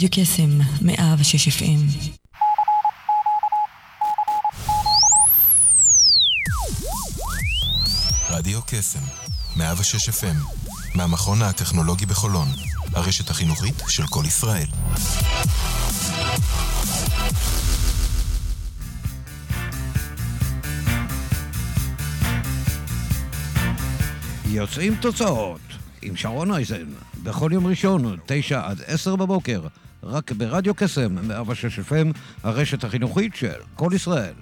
רדיו קסם, 106 FM. רדיו קסם, 106 FM, מהמכון הטכנולוגי בחולון, הרשת החינוכית של כל ישראל. יוצאים תוצאות עם שרון אייזן, בכל יום ראשון, תשע עד עשר בבוקר, רק ברדיו קסם, 106 FM, הרשת החינוכית של כל ישראל.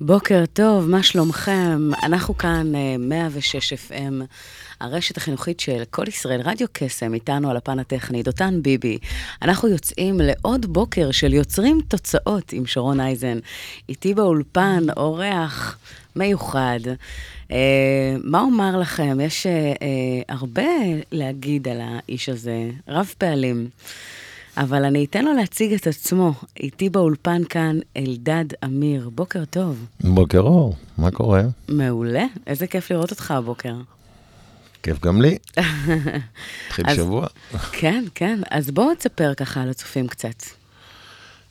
בוקר טוב, מה שלומכם? אנחנו כאן אה, 106 FM, הרשת החינוכית של כל ישראל, רדיו קסם, איתנו על הפן הטכני, דותן ביבי. אנחנו יוצאים לעוד בוקר של יוצרים תוצאות עם שרון אייזן. איתי באולפן אורח מיוחד. אה, מה אומר לכם? יש אה, אה, הרבה להגיד על האיש הזה, רב פעלים. אבל אני אתן לו להציג את עצמו. איתי באולפן כאן אלדד אמיר. בוקר טוב. בוקר אור, מה קורה? מעולה, איזה כיף לראות אותך הבוקר. כיף גם לי. התחיל שבוע. כן, כן, אז בואו תספר ככה על הצופים קצת.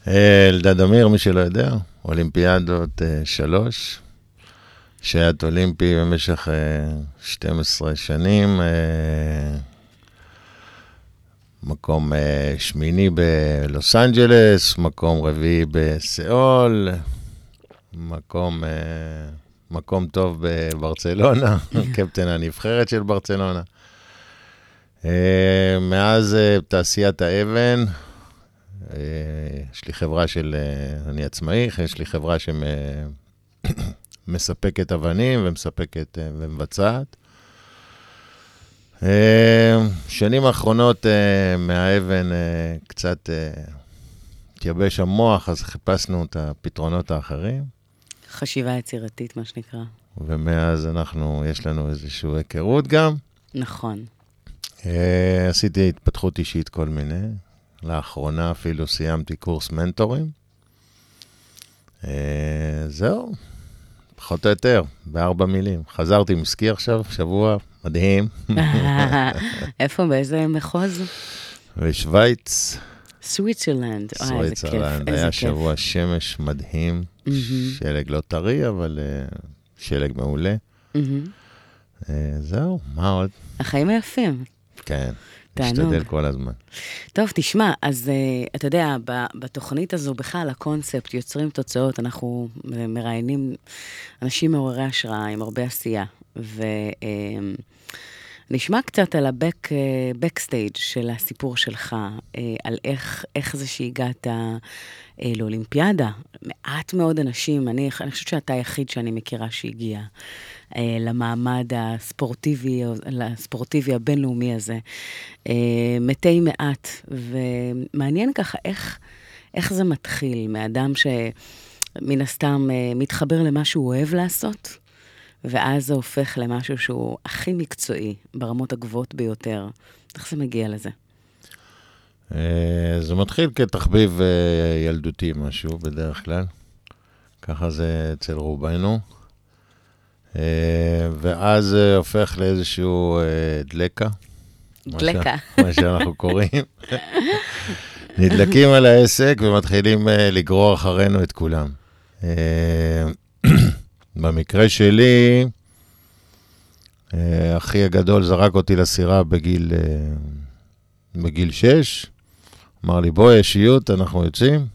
אה, אלדד אמיר, מי שלא יודע, אולימפיאדות אה, שלוש, שייט אולימפי במשך אה, 12 שנים, אה, מקום אה, שמיני בלוס אנג'לס, מקום רביעי בסיאול, מקום, מקום טוב בברצלונה, קפטן הנבחרת של ברצלונה. אה, מאז אה, תעשיית האבן, אה, יש לי חברה של, אני עצמאי, יש לי חברה שמספקת אבנים ומספקת ומבצעת. שנים האחרונות מהאבן קצת התייבש המוח, אז חיפשנו את הפתרונות האחרים, חשיבה יצירתית, מה שנקרא. ומאז אנחנו, יש לנו איזושהי היכרות גם. נכון. אה, עשיתי התפתחות אישית כל מיני. לאחרונה אפילו סיימתי קורס מנטורים. אה, זהו, פחות או יותר, בארבע מילים. חזרתי מסקי עכשיו, שבוע מדהים, איפה, באיזה מחוז? בשוויץ, סוויצרלנד. איזה כיף, סוויצרלנד, היה. שבוע שמש מדהים, מהמם. שלג לא טרי, אבל אה, שלג מעולה. מהמם. אה, זהו, מה עוד? החיים היפים. כן. משתדל כל הזמן. טוב, תשמע, אז uh, אתה יודע, בתוכנית הזו, בכלל, הקונספט, יוצרים תוצאות, אנחנו אה, מראיינים אנשים מעוררי השראה עם הרבה עשייה. ונשמע קצת על ה-backstage של הסיפור שלך, uh, על איך, איך זה שהגעת uh, לאולימפיאדה. מעט מאוד אנשים, אני, אני חושבת שאתה היחיד שאני מכירה שהגיע למעמד הספורטיבי, הספורטיבי הבינלאומי הזה. אה, מתי מעט, ומעניין ככה איך, איך זה מתחיל מאדם שמן הסתם אה, מתחבר למה שהוא אוהב לעשות, ואז זה הופך למשהו שהוא הכי מקצועי, ברמות הגבוהות ביותר. איך זה מגיע לזה? אה, זה מתחיל כתחביב אה, ילדותי משהו, בדרך כלל. ככה זה אצל רובנו. אה, ואז זה הופך לאיזשהו דלקה. דלקה. מה שאנחנו קוראים. נדלקים על העסק ומתחילים לגרור אחרינו את כולם. במקרה שלי, אה, אחי הגדול זרק אותי לסירה בגיל, אה, בגיל 6. אמר לי, בוא, יש איות, אנחנו יוצאים.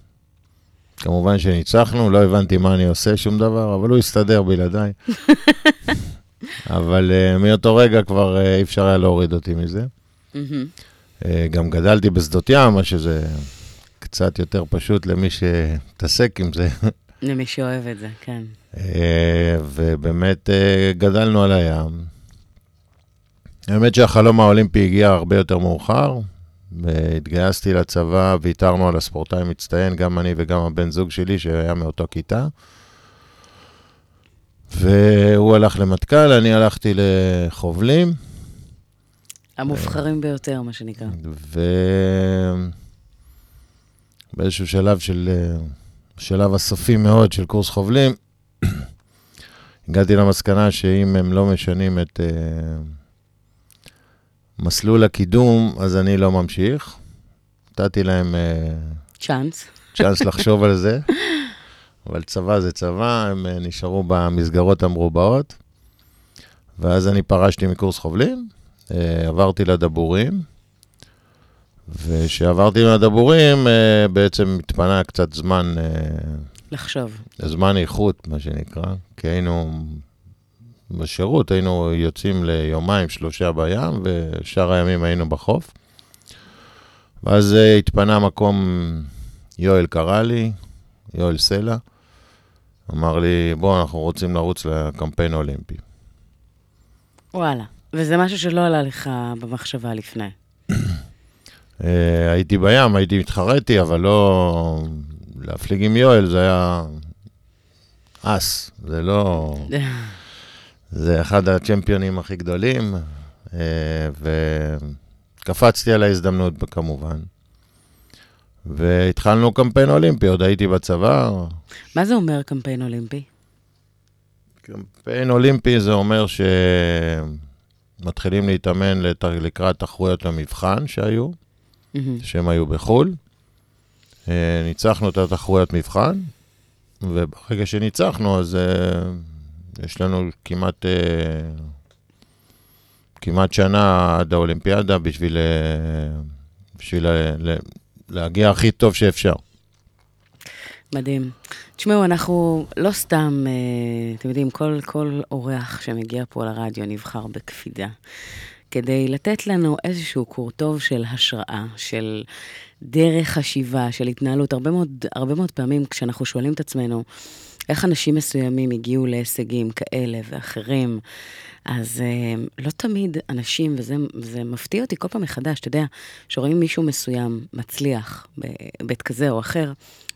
כמובן שניצחנו, לא הבנתי מה אני עושה, שום דבר, אבל הוא הסתדר בלעדיי. אבל uh, מאותו רגע כבר uh, אי אפשר היה להוריד אותי מזה. מהמם. Uh, גם גדלתי בשדות ים, מה שזה קצת יותר פשוט למי שמתעסק עם זה. למי שאוהב את זה, כן. Uh, ובאמת uh, גדלנו על הים. האמת שהחלום האולימפי הגיע הרבה יותר מאוחר. והתגייסתי לצבא, ויתרנו על הספורטאי מצטיין, גם אני וגם הבן זוג שלי, שהיה מאותו כיתה. והוא הלך למטכ"ל, אני הלכתי לחובלים, המובחרים ביותר, מה שנקרא. ובאיזשהו שלב של, אה, שלב הסופי מאוד של קורס חובלים, הגעתי למסקנה שאם הם לא משנים את, אה, מסלול הקידום, אז אני לא ממשיך. נתתי להם אה, צ'אנס. צ'אנס לחשוב על זה, אבל צבא זה צבא, הם אה, נשארו במסגרות המרובעות. ואז אני פרשתי מקורס חובלים, אה, עברתי לדבורים, וכשעברתי לדבורים, אה, בעצם התפנה קצת זמן, לחשוב. זמן איכות, מה שנקרא, כי היינו בשירות, היינו יוצאים ליומיים, שלושה בים, ושאר הימים היינו בחוף. ואז אה, התפנה מקום, יואל קרא לי, יואל סלע, אמר לי, בוא, אנחנו רוצים לרוץ לקמפיין אולימפי. וואלה. וזה משהו שלא עלה לך במחשבה לפני. אה, הייתי בים, הייתי מתחרטי, אבל לא... להפליג עם יואל זה היה אס, זה לא... זה אחד הצ'מפיונים הכי גדולים, אה, וקפצתי על ההזדמנות כמובן. והתחלנו קמפיין אולימפי, עוד הייתי בצבא. מה זה אומר קמפיין אולימפי? קמפיין אולימפי זה אומר שמתחילים להתאמן לת- לקראת תחרויות המבחן שהיו, מהמם. שהם היו בחו"ל. אה, ניצחנו את התחרויות מבחן, וברגע שניצחנו, אז אה, יש לנו כמעט, אה, כמעט שנה עד האולימפיאדה בשביל, אה, בשביל לה- להגיע הכי טוב שאפשר. מדהים. תשמעו, אנחנו לא סתם, אתם יודעים, כל, כל אורח שמגיע פה לרדיו נבחר בקפידה, כדי לתת לנו איזשהו קורטוב של השראה, של דרך חשיבה, של התנהלות. הרבה מאוד, הרבה מאוד פעמים כשאנחנו שואלים את עצמנו, איך אנשים מסוימים הגיעו להישגים כאלה ואחרים, אז אה, לא תמיד אנשים, וזה זה מפתיע אותי כל פעם מחדש, אתה יודע, שרואים מישהו מסוים מצליח בהיבט כזה או אחר,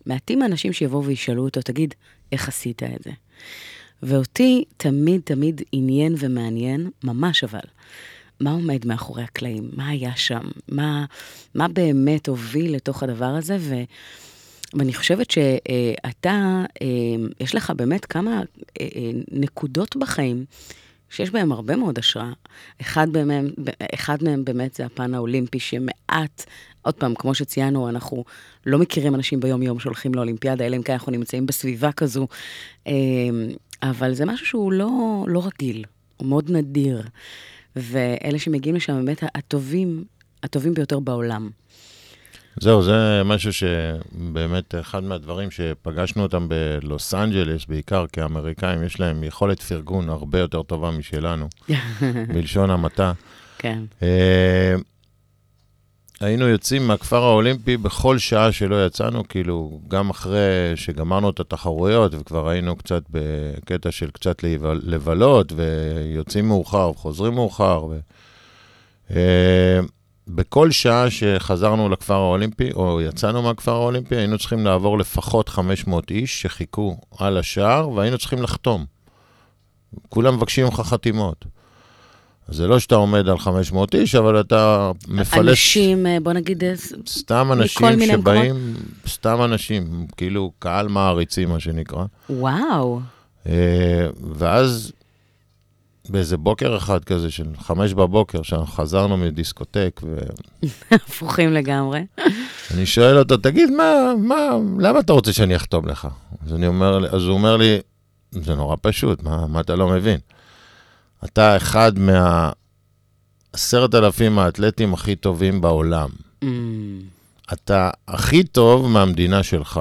מעטים האנשים שיבואו וישאלו אותו, תגיד, איך עשית את זה? ואותי תמיד תמיד עניין ומעניין, ממש אבל, מה עומד מאחורי הקלעים? מה היה שם? מה, מה באמת הוביל לתוך הדבר הזה? ו, ואני חושבת שאתה, אה, יש לך באמת כמה אה, אה, נקודות בחיים שיש בהם הרבה מאוד השראה. אחד אחד מהם באמת זה הפן האולימפי, שמעט, עוד פעם, כמו שציינו, אנחנו לא מכירים אנשים ביום-יום שהולכים לאולימפיאדה, אלא אם כן אנחנו נמצאים בסביבה כזו, אבל זה משהו שהוא לא, לא רגיל, הוא מאוד נדיר. ואלה שמגיעים לשם באמת הטובים, הטובים ביותר בעולם. זהו, זה משהו שבאמת אחד מהדברים שפגשנו אותם בלוס אנג'לס, בעיקר כי האמריקאים יש להם יכולת פרגון הרבה יותר טובה משלנו, בלשון המעטה. כן. היינו יוצאים מהכפר האולימפי בכל שעה שלא יצאנו, כאילו, גם אחרי שגמרנו את התחרויות וכבר היינו קצת בקטע של קצת לבל- לבלות, ויוצאים מאוחר וחוזרים מאוחר. ו... אה, בכל שעה שחזרנו לכפר האולימפי, או יצאנו מהכפר האולימפי, היינו צריכים לעבור לפחות 500 איש שחיכו על השער, והיינו צריכים לחתום. כולם מבקשים ממך חתימות. זה לא שאתה עומד על 500 איש, אבל אתה מפלס... אנשים, אה, בוא נגיד, אה, סתם אנשים שבאים, סתם אנשים, כאילו קהל מעריצים, מה שנקרא. וואו, אה, ואז באיזה בוקר אחד כזה של חמש בבוקר, שאנחנו חזרנו מדיסקוטק, הפוכים לגמרי. ואני שואל אותו, תגיד, מה, מה, למה אתה רוצה שאני אחתום לך? אז, אני אומר, אז הוא אומר לי, זה נורא פשוט, מה, מה אתה לא מבין? אתה אחד מהעשרת אלפים האתלטים הכי טובים בעולם. Mm, אתה הכי טוב מהמדינה שלך.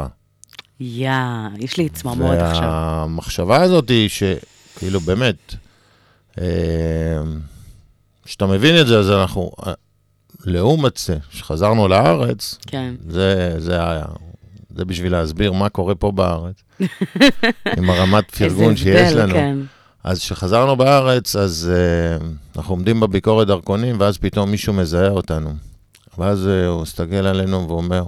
יא, יש לי צמרמורת עכשיו. והמחשבה הזאת היא שכאילו באמת, אה, כשאתה מבין את זה, אז אנחנו, לעומת זה, כשחזרנו לארץ, כן. זה, זה היה, זה בשביל להסביר מה קורה פה בארץ, עם הרמת פרגון איזה שיש הבדל, לנו. כן. אז כשחזרנו בארץ, אז uh, אנחנו עומדים בביקורת דרכונים, ואז פתאום מישהו מזהה אותנו. ואז uh, הוא מסתכל עלינו ואומר,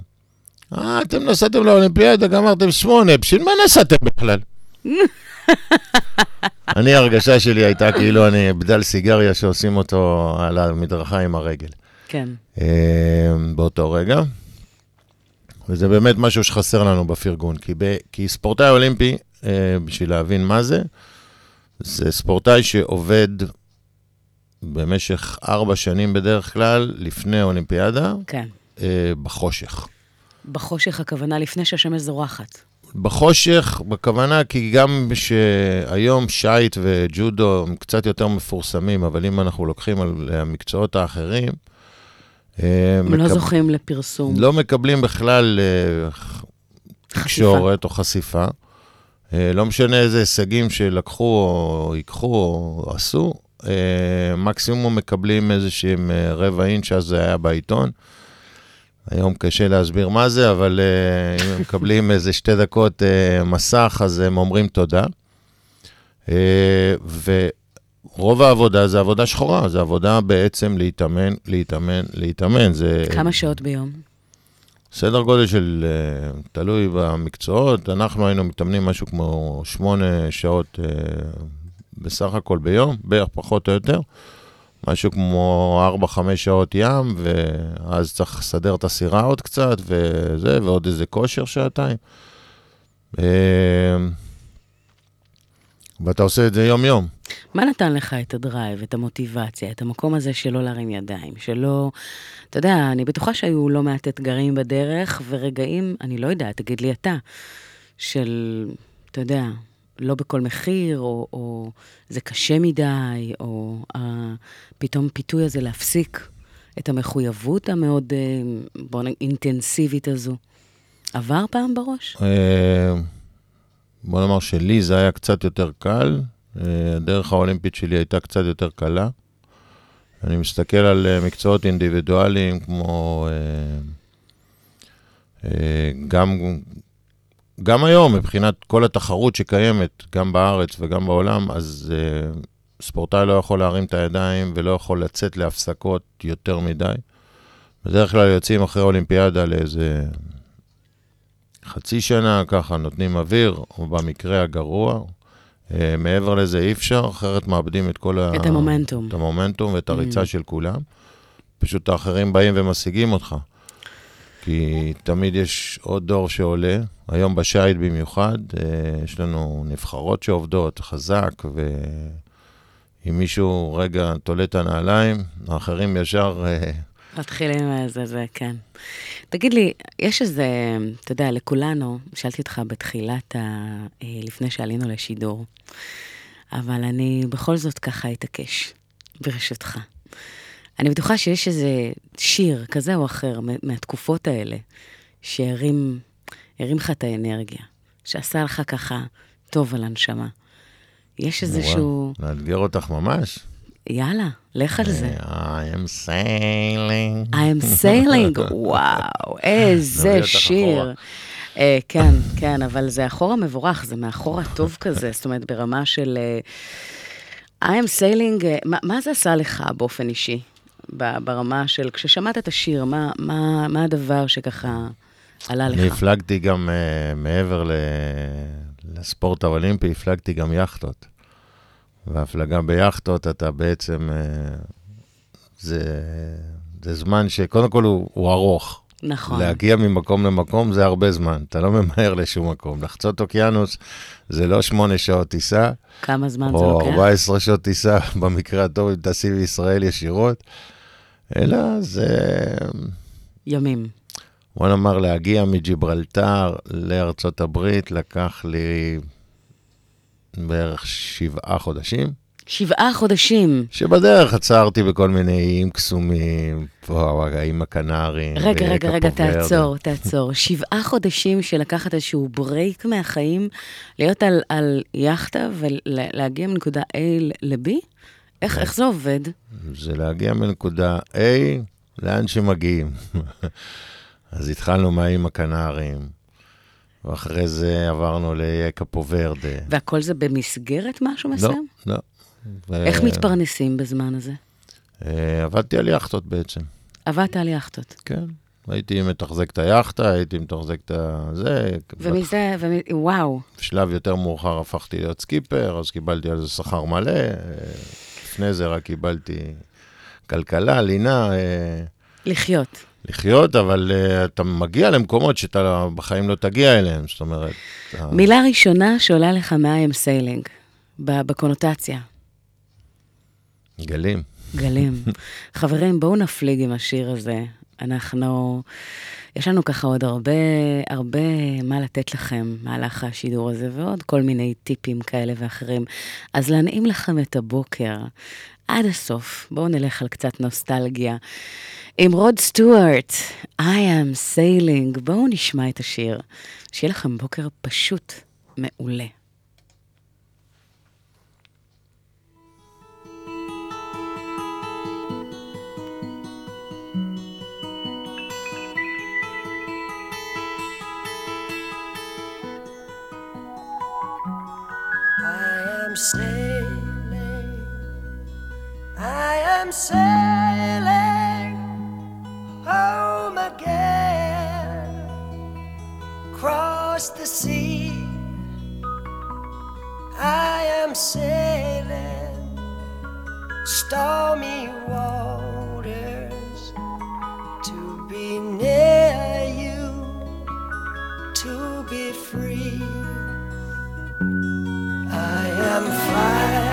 אה, אתם נסעתם לאולימפיאדה, גמרתם שמונה, בשביל מה נסעתם בכלל? אני, ההרגשה שלי הייתה כאילו אני בדל סיגריה שעושים אותו על המדרכה עם הרגל. כן. אה, באותו רגע. וזה באמת משהו שחסר לנו בפרגון, כי, ב, כי ספורטאי אולימפי, אה, בשביל להבין מה זה, זה ספורטאי שעובד במשך ארבע שנים בדרך כלל, לפני האולימפיאדה, כן. אה, בחושך. בחושך הכוונה לפני שהשמש זורחת. בחושך, בכוונה, כי גם שהיום שייט וג'ודו הם קצת יותר מפורסמים, אבל אם אנחנו לוקחים על המקצועות האחרים, אה, הם לא מקב- זוכים לפרסום. לא מקבלים בכלל אה, חשיפה. תקשורת או חשיפה. אה, לא משנה איזה הישגים שלקחו או ייקחו או עשו, אה, מקסימום מקבלים איזשהם אה, רבע אינץ', אז זה היה בעיתון. היום קשה להסביר מה זה, אבל אם הם מקבלים איזה שתי דקות מסך, אז הם אומרים תודה. ורוב העבודה זה עבודה שחורה, זה עבודה בעצם להתאמן, להתאמן, להתאמן. זה... כמה שעות ביום? סדר גודל של, אה, תלוי במקצועות, אנחנו היינו מתאמנים משהו כמו שמונה שעות אה, בסך הכל ביום, בערך פחות או יותר. משהו כמו ארבע, חמש שעות ים, ואז צריך לסדר את הסירה עוד קצת, וזה, ועוד איזה כושר שעתיים. אה, ואתה עושה את זה יום-יום. מה נתן לך את הדרייב, את המוטיבציה, את המקום הזה שלא להרים ידיים, שלא... אתה יודע, אני בטוחה שהיו לא מעט אתגרים בדרך, ורגעים, אני לא יודעת, תגיד לי אתה, של, אתה יודע, לא בכל מחיר, או, או זה קשה מדי, או uh, פתאום פיתוי הזה להפסיק את המחויבות המאוד, uh, בוא נגיד, אינטנסיבית הזו. עבר פעם בראש? אה, בוא נאמר שלי זה היה קצת יותר קל, אה, הדרך האולימפית שלי הייתה קצת יותר קלה. אני מסתכל על אה, מקצועות אינדיבידואליים כמו אה, גם, גם היום, מבחינת כל התחרות שקיימת, גם בארץ וגם בעולם, אז ספורטאי לא יכול להרים את הידיים ולא יכול לצאת להפסקות יותר מדי. בדרך כלל יוצאים אחרי אולימפיאדה לאיזה חצי שנה, ככה נותנים אוויר, או במקרה הגרוע. אה, מעבר לזה אי אפשר, אחרת מאבדים את כל ה... את המומנטום. את המומנטום ואת הריצה Mm. של כולם. פשוט האחרים באים ומשיגים אותך. כי תמיד יש עוד דור שעולה, היום בשייט במיוחד, אה, יש לנו נבחרות שעובדות חזק, ואם מישהו רגע תולה את הנעליים, האחרים ישר... מתחילים איזה, זה, כן. תגיד לי, יש איזה, אתה יודע, לכולנו, שאלתי אותך בתחילת ה... אה, לפני שעלינו לשידור, אבל אני בכל זאת ככה אתעקש, ברשותך. אני בטוחה שיש איזה שיר כזה או אחר מהתקופות האלה, שהרים הרים לך את האנרגיה, שעשה לך ככה טוב על הנשמה. יש איזשהו... לאתגר אותך ממש. יאללה, לך על זה. I am sailing. I am sailing, וואו, איזה שיר. אה, כן, כן, אבל זה אחורה מבורך, זה מאחורה טוב כזה, זאת אומרת, ברמה של... אה, I am sailing, אה, מה, מה זה עשה לך באופן אישי? ברמה של, כששמעת את השיר, מה, מה, מה הדבר שככה עלה אני לך? הפלגתי גם uh, מעבר ל... לספורט האולימפי, הפלגתי גם יכטות. והפלגה ביכטות, אתה בעצם... Uh, זה, זה זמן שקודם כל הוא, הוא ארוך. נכון. להגיע ממקום למקום זה הרבה זמן, אתה לא ממהר לשום מקום. לחצות אוקיינוס זה לא שמונה שעות טיסה, כמה זמן זה או לוקח? 14 שעות טיסה, במקרה הטוב אם טסי בישראל ישירות, אלא זה... ימים. בוא נאמר, להגיע מג'יברלטר לארצות הברית לקח לי בערך שבעה חודשים, שבעה חודשים. שבדרך עצרתי בכל מיני איים קסומים, פה האיים הקנריים. רגע, רגע, רגע. תעצור, תעצור. שבעה חודשים של לקחת איזשהו break מהחיים, להיות על, על יכטה ולהגיע מנקודה A ל-B? איך, איך זה עובד? זה להגיע מנקודה A לאן שמגיעים. אז התחלנו מהאיים הקנריים, ואחרי זה עברנו לאיי קפו ורדה. והכל זה במסגרת משהו לא, מסוים? לא. ו- איך מתפרנסים בזמן הזה? אה, עבדתי על יכטות בעצם. עבדת על יכטות. כן. הייתי מתחזק את היאכטה, הייתי מתחזק את זה. ומזה, ומ... וואו. בשלב יותר מאוחר הפכתי להיות סקיפר, אז קיבלתי על זה שכר מלא. אה, לפני זה רק קיבלתי כלכלה, לינה, אה, לחיות. לחיות, אבל אה, אתה מגיע למקומות שאתה בחיים לא תגיע אליהם, זאת אומרת... אתה- מילה ראשונה שעולה לך sailing, ב- בקונוטציה. גלים. גלים. חברים, בואו נפליג עם השיר הזה. אנחנו, יש לנו ככה עוד הרבה, הרבה מה לתת לכם מהלך השידור הזה, ועוד כל מיני טיפים כאלה ואחרים. אז להנעים לכם את הבוקר עד הסוף. בואו נלך על קצת נוסטלגיה. עם רוד סטוארט, I am sailing. בואו נשמע את השיר. שיהיה לכם בוקר פשוט מעולה. I am sailing, I am sailing across the sea. I am sailing stormy waters to be near you, to be free. I am flying.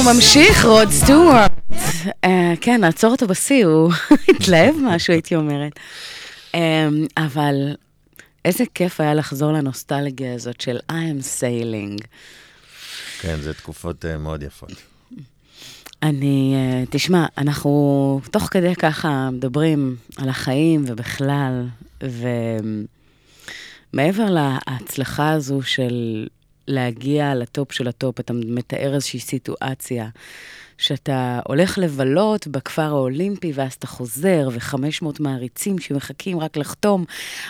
הוא ממשיך, רוד סטוארט. אה, כן, נעצור אותו בשיא, הוא התלהב משהו, הייתי אומרת. אמ, אבל איזה כיף היה לחזור לנוסטלגיה הזאת של I am sailing. כן, זה תקופות אה, מאוד יפות. אני, אה, תשמע, אנחנו תוך כדי ככה מדברים על החיים ובכלל, ומעבר להצלחה הזו של להגיע ל top של ה top, אתה מתאר איזושהי סיטואציה שאתה הולך לבלות בכפר האולימפי, ואז אתה חוזר, ו-500 מעריצים שמחכים רק לחתום,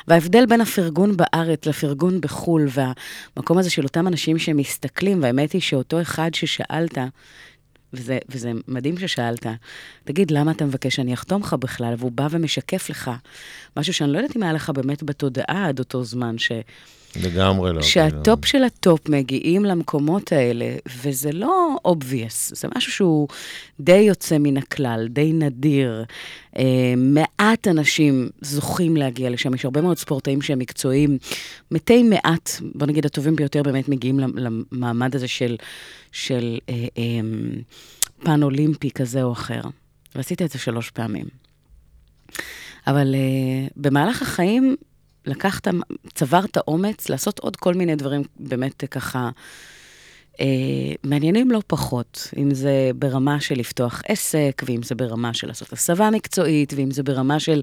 וההבדל בין הפרגון בארץ לפרגון בחו"ל, והמקום הזה של אותם אנשים שמסתכלים, והאמת היא שאותו אחד ששאלת, וזה, וזה מדהים ששאלת, תגיד, למה אתה מבקש שאני אחתום לך בכלל? והוא בא ומשקף לך משהו שאני לא יודעת אם היה לך באמת בתודעה עד אותו זמן, ש... לגמרי לא. שה top של ה top מגיעים למקומות האלה, וזה לא obvious, זה משהו שהוא די יוצא מן הכלל, די נדיר. אה, מעט אנשים זוכים להגיע לשם, יש הרבה מאוד ספורטאים שהם מקצועיים, מתי מעט, בוא נגיד הטובים ביותר באמת מגיעים למ- למעמד הזה של, של אה, אה, פן אולימפי כזה או אחר. ועשית את זה שלוש פעמים. אבל אה, במהלך החיים לקחת, צברת אומץ לעשות עוד כל מיני דברים באמת ככה אה, מעניינים לא פחות. אם זה ברמה של לפתוח עסק, ואם זה ברמה של לעשות הסבה מקצועית, ואם זה ברמה של,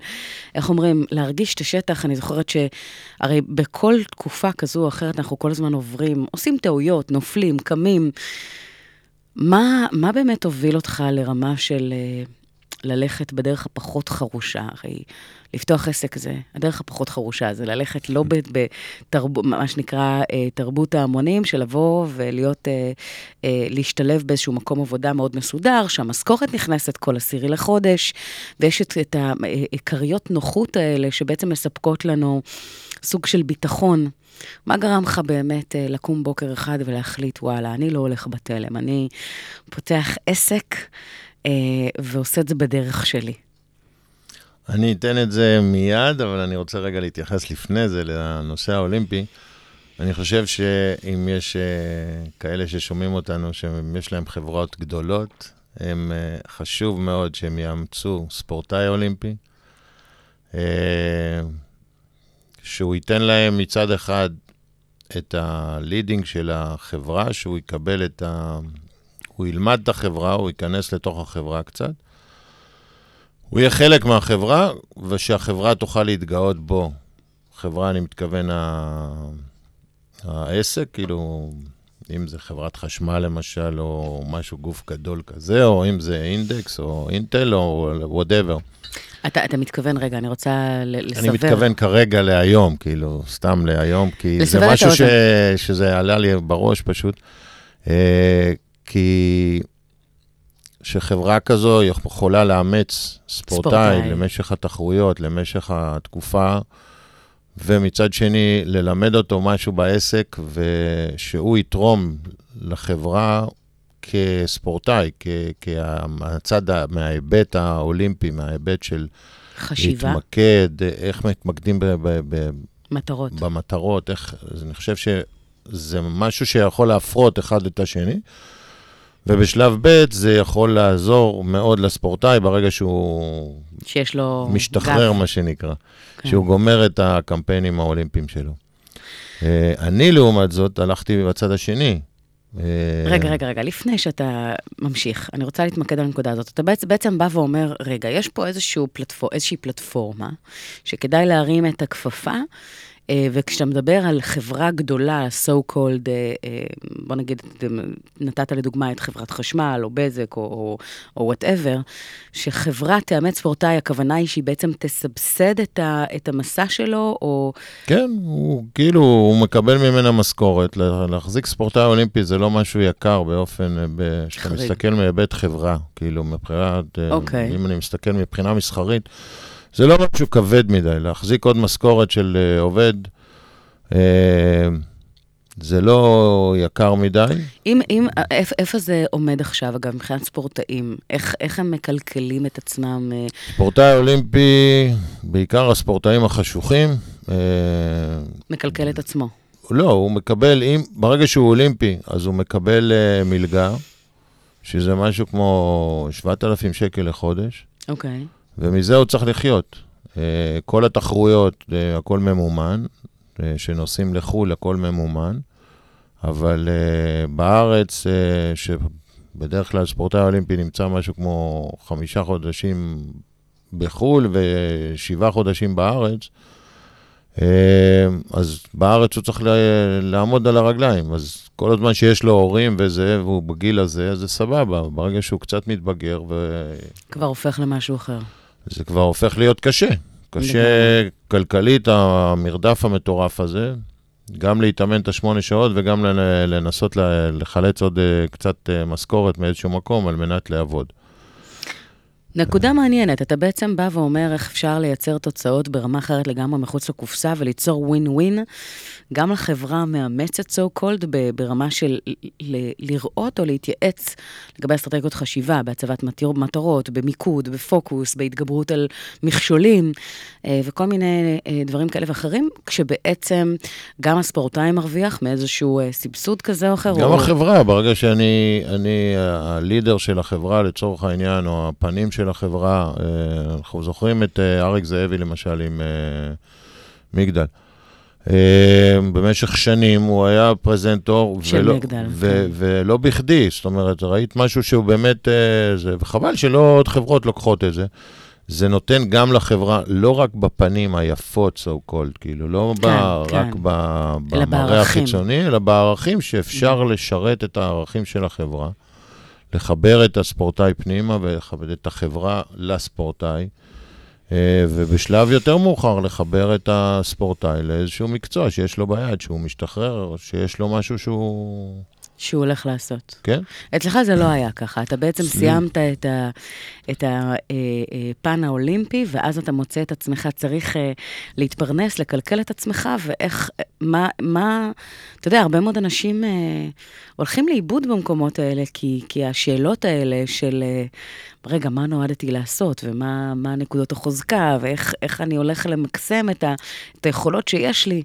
איך אומרים, להרגיש את השטח. אני זוכרת שהרי בכל תקופה כזו או אחרת אנחנו כל הזמן עוברים, עושים טעויות, נופלים, קמים. מה, מה באמת הוביל אותך לרמה של אה, ללכת בדרך הפחות חרושה? הרי לפתוח עסק זה, הדרך הפחות חרושה זה ללכת לא בתרבות, מה שנקרא אה, תרבות ההמונים, של לבוא ולהיות, אה, אה, להשתלב באיזשהו מקום עבודה מאוד מסודר, שהמשכורת נכנסת כל עשירי לחודש, ויש את, את העיקריות נוחות האלה שבעצם מספקות לנו סוג של ביטחון. מה גרם לך באמת לקום בוקר אחד ולהחליט, וואלה, אני לא הולך בתלם, אני פותח עסק ועושה את זה בדרך שלי. אני אתן את זה מיד, אבל אני רוצה רגע להתייחס לפני זה לנושא האולימפי. אני חושב שאם יש uh, כאלה ששומעים אותנו, שיש להם חברות גדולות, הם, uh, חשוב מאוד שהם יאמצו ספורטאי אולימפי, שהוא ייתן להם מצד אחד את ה leading של החברה, שהוא יקבל את ה... הוא ילמד את החברה, הוא ייכנס לתוך החברה קצת. הוא יהיה חלק מהחברה, ושהחברה תוכל להתגאות בו. חברה, אני מתכוון, ה... העסק, כאילו, אם זה חברת חשמל למשל, או משהו, גוף גדול כזה, או אם זה אינדקס, או אינטל, או whatever. אתה, אתה מתכוון, רגע, אני רוצה לסבר. אני מתכוון כרגע להיום, כאילו, סתם להיום, כי זה משהו ש... שזה עלה לי בראש פשוט. כי שחברה כזו יכולה לאמץ ספורטאי, ספורטאי. למשך התחרויות, למשך התקופה, ומצד שני, ללמד אותו משהו בעסק, ושהוא יתרום לחברה כספורטאי, כ- כהצד, מההיבט האולימפי, מההיבט של חשיבה, להתמקד, איך מתמקדים ב- ב- ב- מטרות. במטרות, איך, אני חושב שזה משהו שיכול להפרות אחד את השני, ובשלב ב' זה יכול לעזור מאוד לספורטאי ברגע שהוא שיש לו משתחרר, גב. מה שנקרא, כן. שהוא גומר את הקמפיינים האולימפיים שלו. אה, אני, לעומת זאת, הלכתי בצד השני. אה, רגע, רגע, רגע, לפני שאתה ממשיך, אני רוצה להתמקד על הנקודה הזאת. אתה בעצם, בעצם בא ואומר, רגע, יש פה פלטפור, איזושהי פלטפורמה שכדאי להרים את הכפפה, וכשאתה מדבר על חברה גדולה, so called, אה, אה, בוא נגיד, אה, נתת לדוגמה את חברת חשמל, או בזק, או, whatever, שחברה תאמץ ספורטאי, הכוונה היא שהיא בעצם תסבסד את, ה, את המסע שלו, או... כן, הוא כאילו, הוא מקבל ממנה משכורת. לה- להחזיק ספורטאי אולימפי זה לא משהו יקר באופן, כשאתה. מסתכל מהיבט חברה, כאילו, מבחינת, אה, אוקיי. אם אני מסתכל מבחינה מסחרית, זה לא משהו כבד מדי. להחזיק עוד משכורת של אה, עובד, אה, זה לא יקר מדי. אם, אם, איפ, איפה זה עומד עכשיו, אגב, מבחינת ספורטאים? איך, איך הם מקלקלים את עצמם? אה, ספורטאי אולימפי, בעיקר הספורטאים החשוכים, מקלקל את עצמו. לא, הוא מקבל, אם, ברגע שהוא אולימפי, אז הוא מקבל uh, מלגה, שזה משהו כמו 7,000 שקל לחודש, אוקיי. ומזה הוא צריך לחיות. אה, כל התחרויות, אה, הכל ממומן, אה, שנוסעים לחו"ל, הכל ממומן, אבל בארץ, שבדרך כלל ספורטאי אולימפי נמצא משהו כמו חמישה חודשים בחו"ל ושבעה חודשים בארץ, אז בארץ הוא צריך לעמוד על הרגליים, אז כל הזמן שיש לו הורים וזה, והוא בגיל הזה, אז זה סבבה. ברגע שהוא קצת מתבגר, וזה כבר הופך למשהו אחר. כבר הופך להיות קשה. קשה כלכלית, המרדף המטורף הזה, גם להתאמן את השמונה שעות וגם לנ- לנסות לחלץ עוד אה, קצת אה, משכורת מאיזשהו מקום על מנת לעבוד. נקודה מעניינת, אתה בעצם בא ואומר איך אפשר לייצר תוצאות ברמה אחרת לגמרי מחוץ לקופסה וליצור ווין ווין, גם לחברה המאמצת so called ברמה של לראות או להתייעץ לגבי אסטרטגיות חשיבה, בהצבת מטרות, במיקוד, בפוקוס, בהתגברות על מכשולים אה, וכל מיני אה, דברים כאלה ואחרים, כשבעצם גם הספורטאי מרוויח מאיזשהו אה, סבסוד כזה או אחר. גם או... החברה, ברגע שאני אני הלידר של החברה לצורך העניין, או הפנים של החברה, אה, אנחנו זוכרים את אה, אריק זאבי למשל עם אה, מגדל. במשך שנים הוא היה פרזנטור, של ולא, מגדל, ו- כן. ולא בכדי, זאת אומרת, ראית משהו שהוא באמת, זה, וחבל שלא עוד חברות לוקחות את זה. זה נותן גם לחברה, לא רק בפנים היפות, so called, כאילו, לא כן, ב, כן. רק ב, במראה. החיצוני, אלא בערכים שאפשר לשרת את הערכים של החברה, לחבר את הספורטאי פנימה ולכבד את החברה לספורטאי, אה, ובשלב יותר מאוחר לחבר את הספורטאי לאיזשהו מקצוע שיש לו ביד, שהוא משתחרר, שיש לו משהו שהוא... שהוא הולך לעשות. כן? אצלך זה לא היה ככה, אתה בעצם סיימת את ה- את הפן האולימפי, ואז אתה מוצא את עצמך צריך אה, להתפרנס, לקלקל את עצמך, ואיך, מה, מה, אתה יודע, הרבה מאוד אנשים אה, הולכים לאיבוד במקומות האלה, כי, כי השאלות האלה של, אה, רגע, מה נועדתי לעשות, ומה מה נקודות החוזקה, ואיך איך אני הולך למקסם את, ה, את היכולות שיש לי.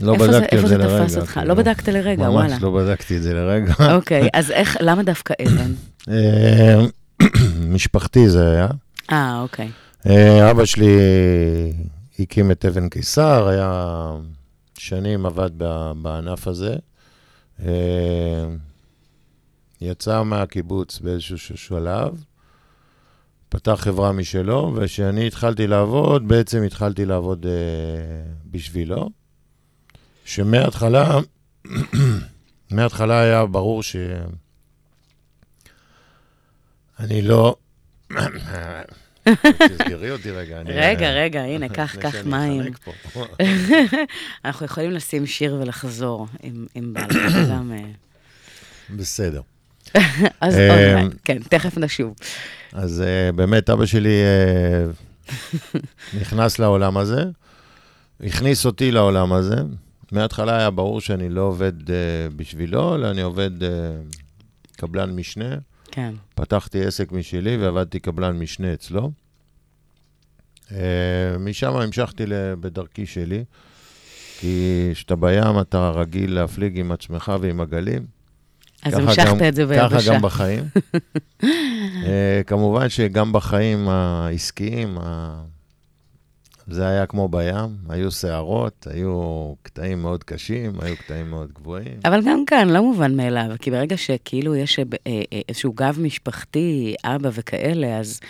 לא איפה בדקתי איפה את זה לרגע. תפס אותך? כאילו. לא בדקת לרגע, וואלה. ממש לא בדקתי את זה לרגע. אוקיי, אז איך, למה דווקא אבן? אה, משפחתי זה היה. אה, אוקיי. אה, אבא שלי הקים את אבן קיסר, היה שנים עבד בענף הזה. אה, יצא מהקיבוץ באיזשהו שלב, פתח חברה משלו, וכשאני התחלתי לעבוד, בעצם התחלתי לעבוד אה, בשבילו, שמההתחלה, מההתחלה היה ברור ש... אני לא... תסגרי אותי רגע. אני- רגע, רגע, הנה, קח, קח מים. אנחנו יכולים לשים שיר ולחזור, אם בא לך גם... אה, בסדר. אז אמ, אונליין, כן, תכף נשוב. אז אה, באמת, אבא שלי אה, נכנס לעולם הזה, הכניס אותי לעולם הזה. מההתחלה היה ברור שאני לא עובד אה, בשבילו, אלא אני עובד אה, קבלן משנה. כן. פתחתי עסק משלי ועבדתי קבלן משנה אצלו. Uh, משם המשכתי בדרכי שלי, כי כשאתה בים אתה רגיל להפליג עם עצמך ועם הגלים. אז ככה המשכת גם- את זה ככה ביבשה. גם בחיים. uh, כמובן שגם בחיים העסקיים, ה... זה היה כמו בים, היו סערות, היו קטעים מאוד קשים, היו קטעים מאוד גבוהים. אבל גם כאן, לא מובן מאליו, כי ברגע שכאילו יש אה, אה, איזשהו גב משפחתי, אבא וכאלה, אז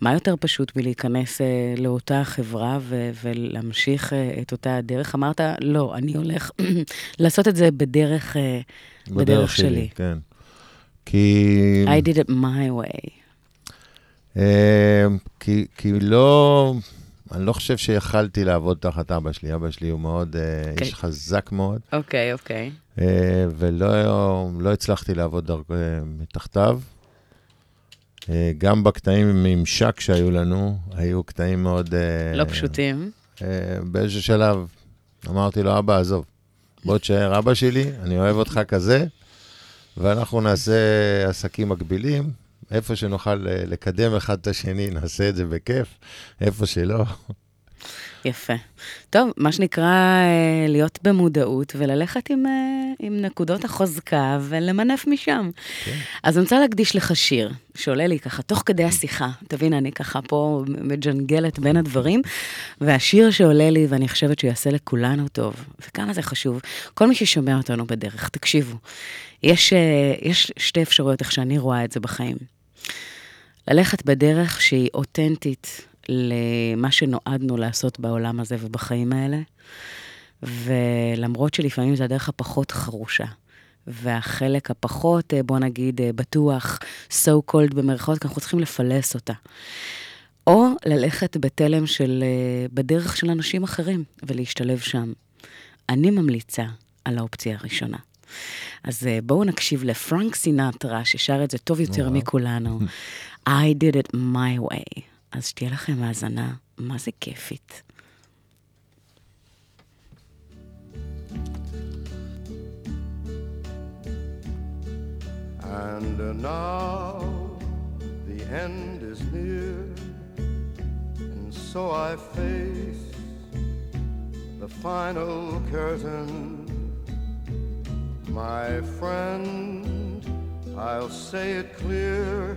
מה יותר פשוט מלהיכנס אה, לאותה חברה ו- ולהמשיך אה, את אותה הדרך? אמרת, לא, אני הולך לעשות את זה בדרך, אה, בדרך שלי. כן. כי... I did it my way. אה, כי, כי לא, אני לא חושב שיכלתי לעבוד תחת אבא שלי. אבא שלי הוא מאוד, אה, אוקיי. איש חזק מאוד, אוקיי, אוקיי. אה, ולא לא הצלחתי לעבוד דרכ, מתחתיו. אה, גם בקטעים עם ממשק שהיו לנו, היו קטעים מאוד... אה, לא פשוטים. אה, באיזשהו שלב אמרתי לו, אבא, עזוב, בוא תשאר אבא שלי, אני אוהב אותך כזה, ואנחנו נעשה עסקים מקבילים. איפה שנוכל לקדם אחד את השני, נעשה את זה בכיף. איפה שלא, יפה. טוב, מה שנקרא אה, להיות במודעות וללכת עם, אה, עם נקודות החוזקה ולמנף משם. כן. אז אני רוצה להקדיש לך שיר, שעולה לי ככה תוך כדי השיחה. תבין, אני ככה פה מג'נגלת בין הדברים, והשיר שעולה לי, ואני חושבת שהוא יעשה לכולנו טוב, וכמה זה חשוב, כל מי ששומע אותנו בדרך, תקשיבו. יש, אה, יש שתי אפשרויות איך שאני רואה את זה בחיים. ללכת בדרך שהיא אותנטית למה שנועדנו לעשות בעולם הזה ובחיים האלה, ולמרות שלפעמים זה הדרך הפחות חרושה, והחלק הפחות, אה, בוא נגיד, אה, בטוח, so called במרכאות, כי אנחנו צריכים לפלס אותה. או ללכת בתלם של, אה, בדרך של אנשים אחרים ולהשתלב שם. אני ממליצה על האופציה הראשונה. אז בואו נקשיב לפרנק סינטרה, ששר את זה טוב יותר. מכולנו. I did it my way. אז שתהיה לכם האזנה, מה זה כיפית. And uh, now the end is near, and so I face the final curtain. My friend, I'll say it clear,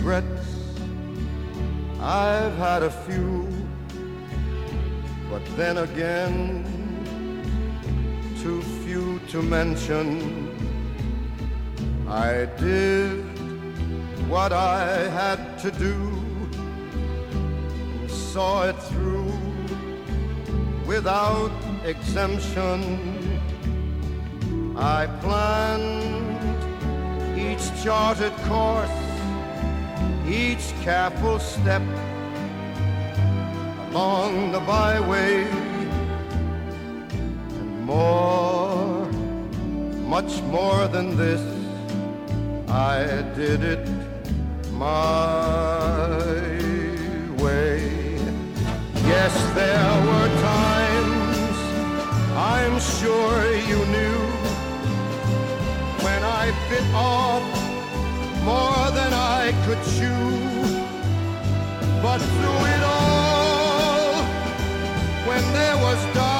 Regrets, I've had a few, but then again, too few to mention. I did what I had to do, and saw it through without exemption. I planned each charted course, each careful step along the byway and more, much more than this, I did it my way. Yes, there were times I'm sure you knew when I bit off more than I could chew. But through it all, when there was doubt,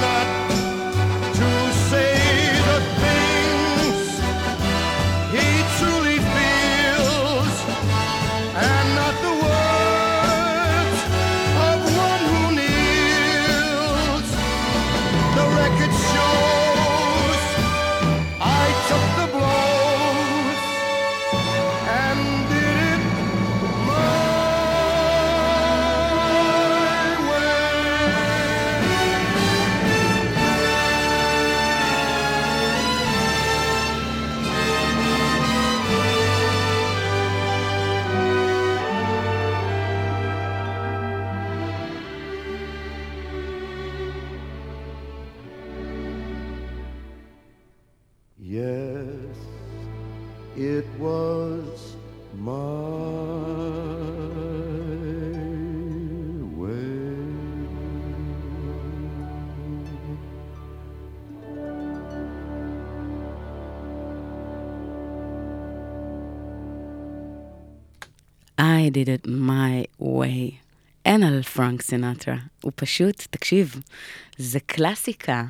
did it my way. אין על פרנק סינטרה. הוא פשוט, תקשיב, זה קלאסיקה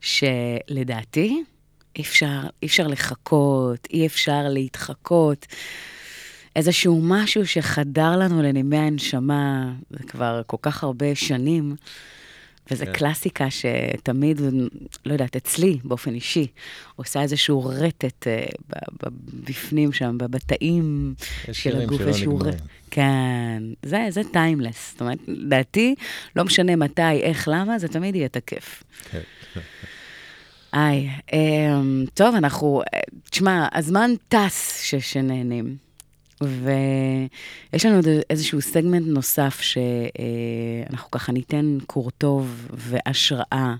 שלדעתי אי אפשר, אי אפשר לחכות, אי אפשר להתחקות. איזשהו משהו שחדר לנו לנימי הנשמה, זה כבר כל כך הרבה שנים, וזו כן. קלאסיקה שתמיד, לא יודעת, אצלי, באופן אישי, עושה איזשהו רטט אה, בפנים שם, בתאים של הגוף. איזשהו. רטט. כן, זה, זה טיימלס. זאת אומרת, לדעתי, לא משנה מתי, איך, למה, זה תמיד יהיה תקף. כן. היי, אמ, טוב, אנחנו, אה, תשמע, הזמן טס ש- שנהנים. ויש לנו עוד איזשהו סגמנט נוסף שאנחנו ככה ניתן קור טוב והשראה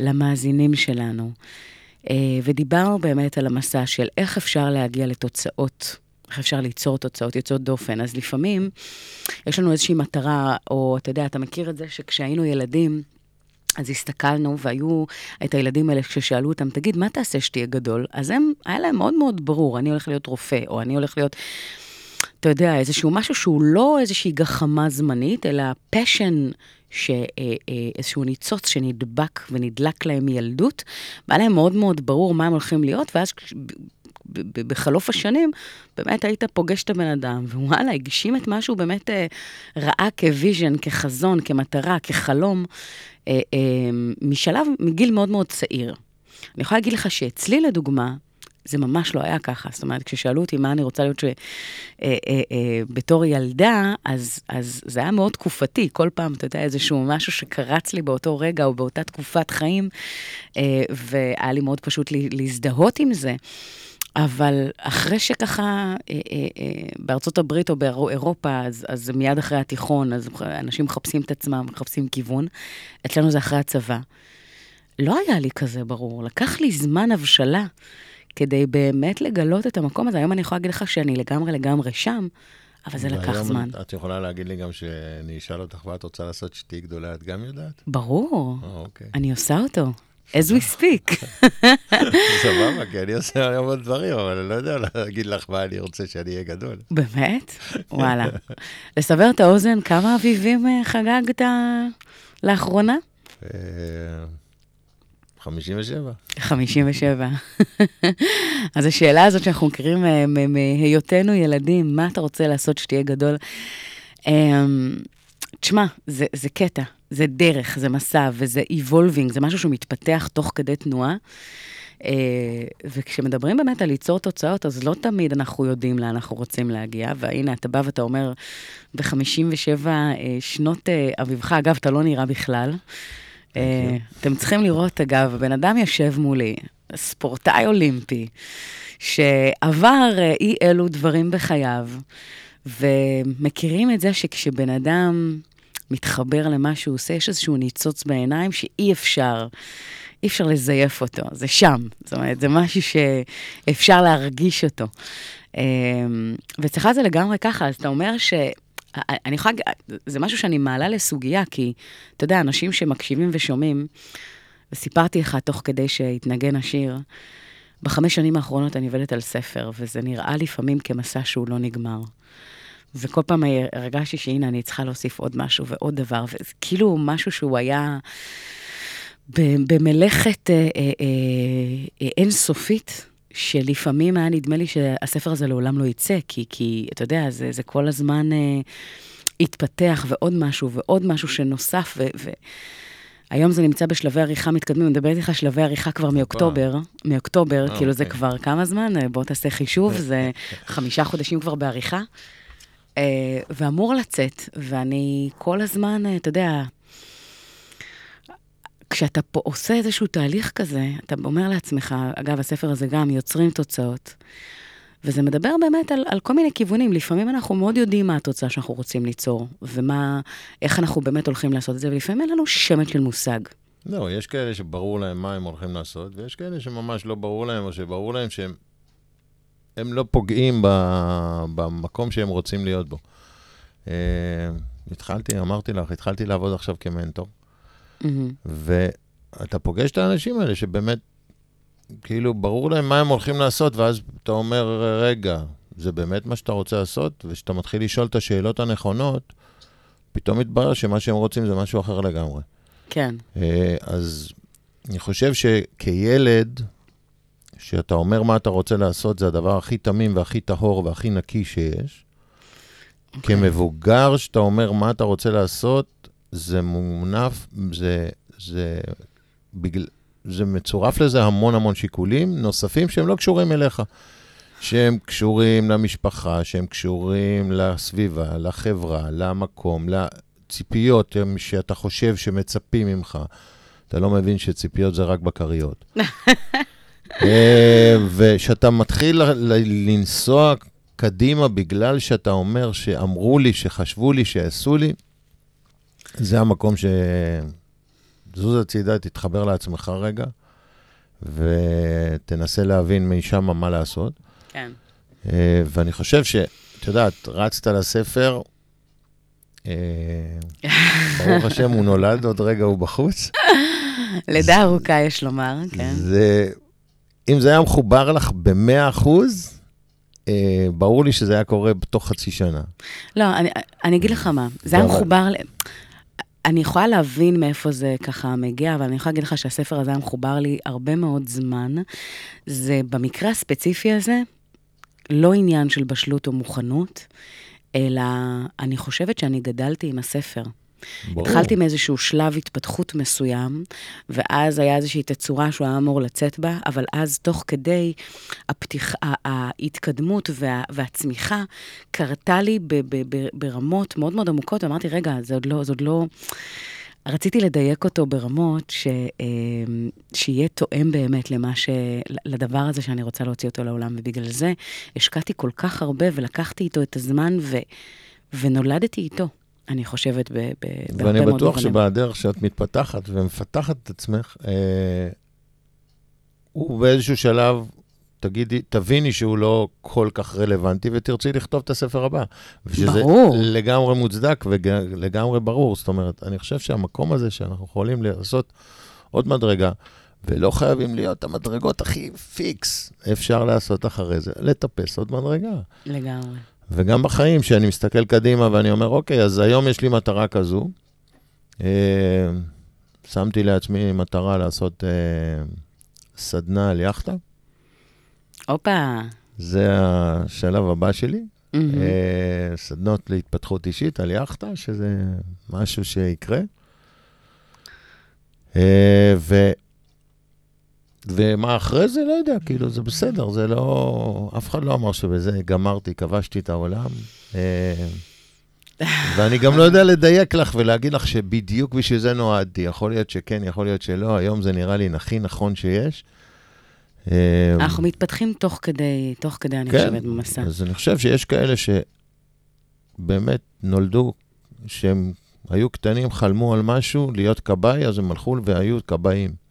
למאזינים שלנו. אה, ודיברנו באמת על המסע של איך אפשר להגיע לתוצאות, איך אפשר ליצור תוצאות יוצאות דופן. אז לפעמים יש לנו איזושהי מטרה, או אתה יודע, אתה מכיר את זה שכשהיינו ילדים, אז הסתכלנו, והיו את הילדים האלה, כששאלו אותם, תגיד, מה תעשה שתהיה גדול? אז הם, היה להם מאוד מאוד ברור, אני הולך להיות רופא, או אני הולך להיות, אתה יודע, איזשהו משהו שהוא לא איזושהי גחמה זמנית, אלא פשן, איזשהו ניצוץ שנדבק ונדלק להם מילדות, והיה להם מאוד מאוד ברור מה הם הולכים להיות, ואז בחלוף השנים, באמת היית פוגש את הבן אדם, ווואלה, הגשים את מה שהוא באמת אה, ראה כוויז'ן, כחזון, כמטרה, כחלום, אה, אה, משלב, מגיל מאוד מאוד צעיר. אני יכולה להגיד לך שאצלי, לדוגמה, זה ממש לא היה ככה. זאת אומרת, כששאלו אותי מה אני רוצה להיות ש... אה, אה, אה, בתור ילדה, אז, אז זה היה מאוד תקופתי. כל פעם, אתה יודע, איזשהו משהו שקרץ לי באותו רגע או באותה תקופת חיים, אה, והיה לי מאוד פשוט לה- להזדהות עם זה. אבל אחרי שככה, אה, אה, אה, בארצות הברית או באירופה, אז, אז מיד אחרי התיכון, אז אנשים מחפשים את עצמם, מחפשים כיוון. אצלנו זה אחרי הצבא. לא היה לי כזה ברור, לקח לי זמן הבשלה כדי באמת לגלות את המקום הזה. היום אני יכולה להגיד לך שאני לגמרי לגמרי שם, אבל זה לקח זמן. את יכולה להגיד לי גם שאני אשאל אותך מה את רוצה לעשות שתהיי גדולה, את גם יודעת? ברור, אה, אוקיי. אני עושה אותו. As we speak. סבבה, כי אני עושה היום עוד דברים, אבל אני לא יודע להגיד לך מה אני רוצה שאני אהיה גדול. באמת? וואלה. לסבר את האוזן, כמה אביבים אה, חגגת לאחרונה? אה, 57. 57. אז השאלה הזאת שאנחנו מכירים אה, מהיותנו ילדים, מה אתה רוצה לעשות שתהיה גדול? אמ, תשמע, זה, זה קטע, זה דרך, זה מסע, וזה evolving, זה משהו שמתפתח תוך כדי תנועה. אה, וכשמדברים באמת על ליצור תוצאות, אז לא תמיד אנחנו יודעים לאן אנחנו רוצים להגיע, והנה, אתה בא ואתה אומר, ב-57 שנות אה, אביבך, אגב, אתה לא נראה בכלל. אה, אתם צריכים לראות, אגב, הבן אדם יושב מולי, ספורטאי אולימפי, שעבר אה, אי אלו דברים בחייו, ומכירים את זה שכשבן אדם מתחבר למה שהוא עושה, יש איזשהו ניצוץ בעיניים שאי אפשר, אי אפשר לזייף אותו, זה שם. זאת אומרת, זה משהו שאפשר להרגיש אותו. אה, ואצלך זה לגמרי ככה, אז אתה אומר ש... אני יכולה, זה משהו שאני מעלה לסוגיה, כי אתה יודע, אנשים שמקשיבים ושומעים, וסיפרתי לך תוך כדי שהתנגן השיר, בחמש שנים האחרונות אני עובדת על ספר, וזה נראה לפעמים כמסע שהוא לא נגמר. וכל פעם הרגשתי שהנה, אני צריכה להוסיף עוד משהו ועוד דבר, וזה כאילו משהו שהוא היה במלאכת אה, אה, אה, אינסופית, שלפעמים היה נדמה לי שהספר הזה לעולם לא יצא, כי, כי אתה יודע, זה, זה כל הזמן אה, התפתח, ועוד משהו, ועוד משהו שנוסף, ו... ו היום זה נמצא בשלבי עריכה מתקדמים, אני מדברת איתך שלבי עריכה כבר מאוקטובר, מאוקטובר, אה, כאילו זה אוקיי. כבר כמה זמן? בוא תעשה חישוב, זה חמישה חודשים כבר בעריכה. אה, ואמור לצאת, ואני כל הזמן, אה, אתה יודע, כשאתה פה עושה איזשהו תהליך כזה, אתה אומר לעצמך, אגב, הספר הזה גם, יוצרים תוצאות, וזה מדבר באמת על, על כל מיני כיוונים. לפעמים אנחנו מאוד יודעים מה התוצאה שאנחנו רוצים ליצור, ומה, איך אנחנו באמת הולכים לעשות את זה, ולפעמים אין לנו שמץ של מושג. לא, יש כאלה שברור להם מה הם הולכים לעשות, ויש כאלה שממש לא ברור להם, או שברור להם שהם הם לא פוגעים ב- במקום שהם רוצים להיות בו. אה, התחלתי, אמרתי לך, התחלתי לעבוד עכשיו כמנטור, מהמם. ואתה פוגש את האנשים האלה שבאמת, כאילו, ברור להם מה הם הולכים לעשות, ואז אתה אומר, רגע, זה באמת מה שאתה רוצה לעשות? וכשאתה מתחיל לשאול את השאלות הנכונות, פתאום מתברר שמה שהם רוצים זה משהו אחר לגמרי. כן. אה, אז אני חושב שכילד, שאתה אומר מה אתה רוצה לעשות, זה הדבר הכי תמים והכי טהור והכי נקי שיש. אוקיי. כמבוגר, שאתה אומר מה אתה רוצה לעשות, זה מונף, זה, זה, בגל, זה מצורף לזה המון המון שיקולים נוספים שהם לא קשורים אליך. שהם קשורים למשפחה, שהם קשורים לסביבה, לחברה, למקום, לציפיות שאתה חושב שמצפים ממך. אתה לא מבין שציפיות זה רק בכריות. אה, ושאתה מתחיל לנסוע קדימה בגלל שאתה אומר שאמרו לי, שחשבו לי, שעשו לי, זה המקום ש... זוז הצידה, תתחבר לעצמך רגע, ותנסה להבין משם מה לעשות. כן. אה, ואני חושב ש... את יודעת, רצת לספר, אה, ברוך השם, הוא נולד, עוד רגע הוא בחוץ. לידה ארוכה, יש לומר, כן. זה, אם זה היה מחובר לך ב-100 אחוז, אה, ברור לי שזה היה קורה בתוך חצי שנה. לא, אני, אני אגיד לך מה, זה היה אבל- מחובר ל... אני יכולה להבין מאיפה זה ככה מגיע, אבל אני יכולה להגיד לך שהספר הזה היה מחובר לי הרבה מאוד זמן. זה במקרה הספציפי הזה, לא עניין של בשלות או מוכנות, אלא אני חושבת שאני גדלתי עם הספר. ברור. התחלתי מאיזשהו שלב התפתחות מסוים, ואז היה איזושהי תצורה שהוא היה אמור לצאת בה, אבל אז תוך כדי הפתיח, ההתקדמות וה, והצמיחה, קרתה לי ב, ב, ב, ברמות מאוד מאוד עמוקות, ואמרתי, רגע, זה עוד לא, זה עוד לא... רציתי לדייק אותו ברמות ש, אה, שיהיה תואם באמת למה ש... לדבר הזה שאני רוצה להוציא אותו לעולם, ובגלל זה השקעתי כל כך הרבה ולקחתי איתו את הזמן ו, ונולדתי איתו. אני חושבת, ב, ב, בהרבה ואני מאוד בטוח מובנים. שבדרך שאת מתפתחת ומפתחת את עצמך, אה, הוא באיזשהו שלב, תגידי, תביני שהוא לא כל כך רלוונטי, ותרצי לכתוב את הספר הבא. ושזה ברור. לגמרי מוצדק ולגמרי ברור. זאת אומרת, אני חושב שהמקום הזה שאנחנו יכולים לעשות עוד מדרגה, ולא חייבים להיות המדרגות הכי פיקס, אפשר לעשות אחרי זה, לטפס עוד מדרגה. לגמרי. וגם בחיים, שאני מסתכל קדימה ואני אומר, אוקיי, אז היום יש לי מטרה כזו. אה, שמתי לעצמי מטרה לעשות אה, סדנה על יאכטה. הופה. זה השלב הבא שלי. מהמם. אה, סדנות להתפתחות אישית על יאכטה, שזה משהו שיקרה. אה, ו... ומה אחרי זה, לא יודע, כאילו, זה בסדר, זה לא... אף אחד לא אמר שבזה גמרתי, כבשתי את העולם. אה, ואני גם לא יודע לדייק לך ולהגיד לך שבדיוק בשביל זה נועדתי. יכול להיות שכן, יכול להיות שלא, היום זה נראה לי הכי נכון שיש. אה, אנחנו מתפתחים תוך כדי, תוך כדי, אני כן, חושבת, במסע. אז אני חושב שיש כאלה שבאמת נולדו, שהם היו קטנים, חלמו על משהו, להיות כבאי, אז הם הלכו והיו כבאים.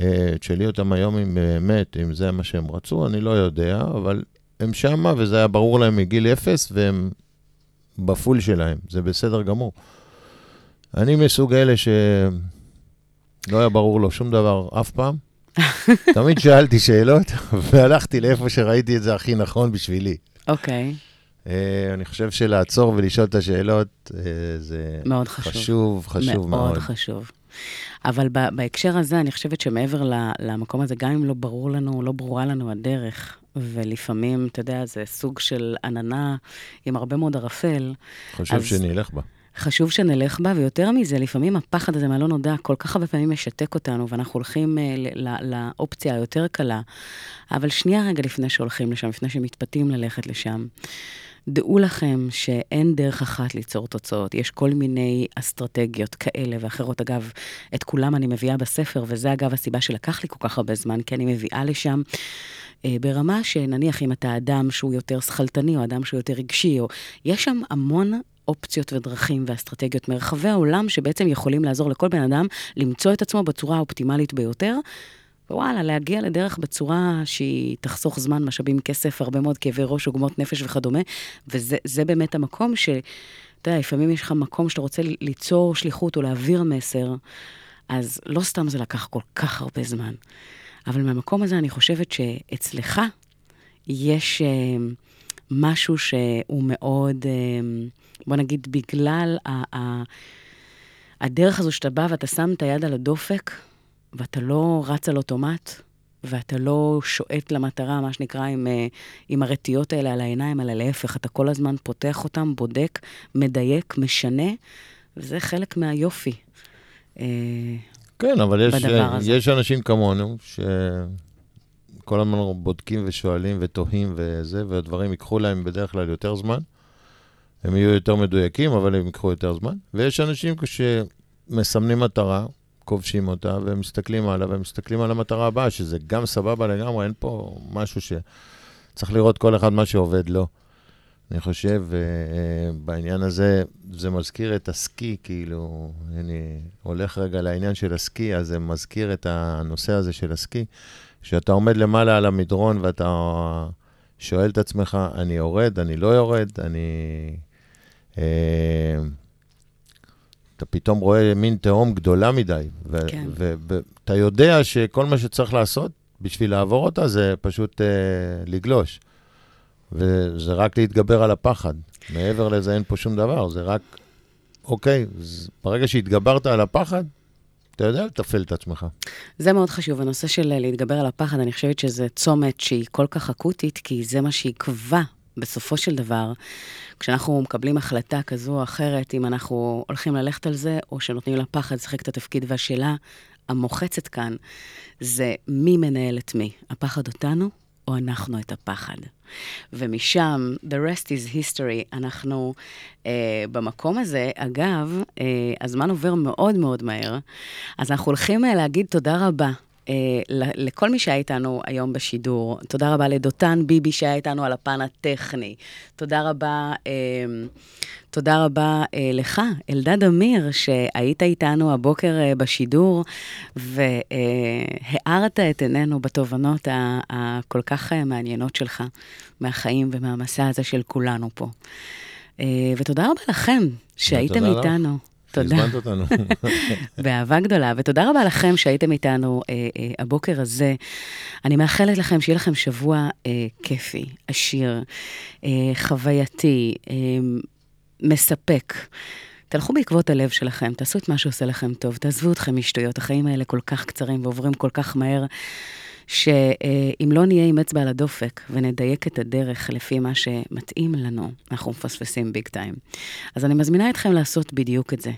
אה, תשאלי אותם היום אם באמת, אם זה מה שהם רצו, אני לא יודע, אבל הם שמה, וזה היה ברור להם מגיל אפס, והם בפול שלהם, זה בסדר גמור. אני מסוג אלה שלא היה ברור לו שום דבר אף פעם. תמיד שאלתי שאלות, והלכתי לאיפה שראיתי את זה הכי נכון בשבילי. אוקיי, Uh, אני חושב שלעצור ולשאול את השאלות, uh, זה מאוד חשוב. חשוב, חשוב מאוד. מאוד חשוב. אבל ב- בהקשר הזה, אני חושבת שמעבר ל- למקום הזה, גם אם לא ברור לנו, לא ברורה לנו הדרך, ולפעמים, אתה יודע, זה סוג של עננה עם הרבה מאוד ערפל, חשוב אז- שנלך בה. חשוב שנלך בה, ויותר מזה, לפעמים הפחד הזה מהלא נודע כל כך הרבה פעמים משתק אותנו, ואנחנו הולכים אה, ל- ל- לאופציה היותר קלה. אבל שנייה רגע לפני שהולכים לשם, לפני שמתפתים ללכת לשם, דעו לכם שאין דרך אחת ליצור תוצאות. יש כל מיני אסטרטגיות כאלה ואחרות. אגב, את כולם אני מביאה בספר, וזה אגב הסיבה שלקח לי כל כך הרבה זמן, כי אני מביאה לשם אה, ברמה שנניח אם אתה אדם שהוא יותר שכלתני, או אדם שהוא יותר רגשי, או... יש שם המון אופציות ודרכים ואסטרטגיות מרחבי העולם שבעצם יכולים לעזור לכל בן אדם למצוא את עצמו בצורה האופטימלית ביותר. ווואלה, להגיע לדרך בצורה שהיא תחסוך זמן, משאבים, כסף, הרבה מאוד כאבי ראש, עוגמות נפש וכדומה, וזה זה באמת המקום ש... אתה יודע, לפעמים יש לך מקום שאתה רוצה ליצור שליחות או להעביר מסר, אז לא סתם זה לקח כל כך הרבה זמן. אבל מהמקום הזה אני חושבת שאצלך יש אה, משהו שהוא מאוד, אה, בוא נגיד, בגלל ה- ה- הדרך הזו שאתה בא ואתה שם את היד על הדופק, ואתה לא רץ על אוטומט, ואתה לא שועט למטרה, מה שנקרא, עם, אה, עם הרטיות האלה על העיניים, אלא להפך, אתה כל הזמן פותח אותם, בודק, מדייק, משנה, וזה חלק מהיופי. אה, כן, אבל יש, הזה. יש אנשים כמונו, שכל הזמן בודקים ושואלים ותוהים וזה, והדברים ייקחו להם בדרך כלל יותר זמן. הם יהיו יותר מדויקים, אבל הם ייקחו יותר זמן. ויש אנשים שמסמנים מטרה, כובשים אותה, והם מסתכלים עליה, והם מסתכלים על המטרה הבאה, שזה גם סבבה לגמרי, אין פה משהו שצריך לראות כל אחד מה שעובד לו. אני חושב, אה, אה, בעניין הזה, זה מזכיר את הסקי, כאילו, אני הולך רגע לעניין של הסקי, אז זה מזכיר את הנושא הזה של הסקי, שאתה עומד למעלה על המדרון ואתה שואל את עצמך, אני יורד, אני לא יורד, אני... אה, אתה פתאום רואה מין תהום גדולה מדי, ו- כן. ואתה יודע שכל מה שצריך לעשות בשביל לעבור אותה זה פשוט אה, לגלוש. וזה רק להתגבר על הפחד. מעבר לזה אין פה שום דבר, זה רק, אוקיי, ברגע שהתגברת על הפחד, אתה יודע לתפעל את עצמך. זה מאוד חשוב, הנושא של להתגבר על הפחד, אני חושבת שזה צומת שהיא כל כך אקוטית, כי זה מה שיקבע בסופו של דבר, כשאנחנו מקבלים החלטה כזו או אחרת, אם אנחנו הולכים ללכת על זה, או שנותנים לפחד לשחק את התפקיד, והשאלה המוחצת כאן, זה מי מנהל את מי, הפחד אותנו, או אנחנו את הפחד. ומשם, the rest is history, אנחנו אה, במקום הזה, אגב, אה, הזמן עובר מאוד מאוד מהר, אז אנחנו הולכים אה, להגיד תודה רבה. אה, לכל מי שהיה איתנו היום בשידור, תודה רבה לדותן ביבי שהיה איתנו על הפן הטכני. תודה רבה, אה, תודה רבה אה, לך, אלדד אמיר, שהיית איתנו הבוקר בשידור, והארת את עינינו בתובנות הכל כך מעניינות שלך מהחיים ומהמסע הזה של כולנו פה. ותודה רבה לכם שהייתם תודה לך. תודה. שהזמנת אותנו. באהבה גדולה, ותודה רבה לכם שהייתם איתנו אה, אה, הבוקר הזה. אני מאחלת לכם שיהיה לכם שבוע אה, כיפי, עשיר, אה, חווייתי, אה, מספק. תלכו בעקבות הלב שלכם, תעשו את מה שעושה לכם טוב, תעזבו אתכם משטויות, החיים האלה כל כך קצרים ועוברים כל כך מהר, שאם לא נהיה עם אצבע על הדופק ונדייק את הדרך לפי מה שמתאים לנו, אנחנו מפספסים ביג טיים. אז אני מזמינה אתכם לעשות בדיוק את זה.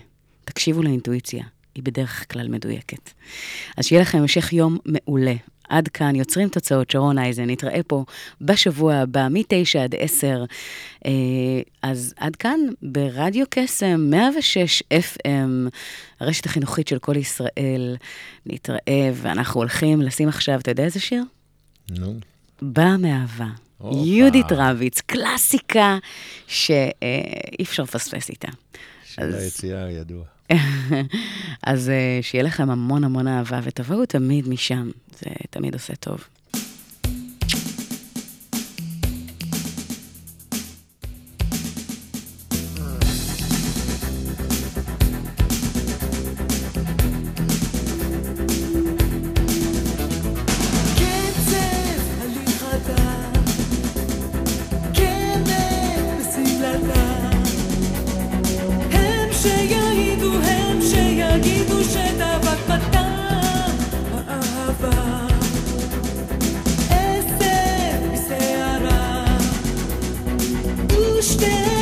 תקשיבו לאינטואיציה, היא בדרך כלל מדויקת. אז שיהיה לכם המשך יום מעולה. עד כאן, יוצרים תוצאות, שרון אייזן, נתראה פה בשבוע הבא, מ-9 עד 10. אה, אז עד כאן, ברדיו קסם, 106 FM, הרשת החינוכית של כל ישראל. נתראה, ואנחנו הולכים לשים עכשיו, אתה יודע איזה שיר? נו, באה מאהבה. יהודית רביץ, קלאסיקה שאי אפשר לפספס איתה. של היציאה הידוע. אז אה, שיהיה לכם המון המון אהבה, ותבואו תמיד משם, זה תמיד עושה טוב. understand.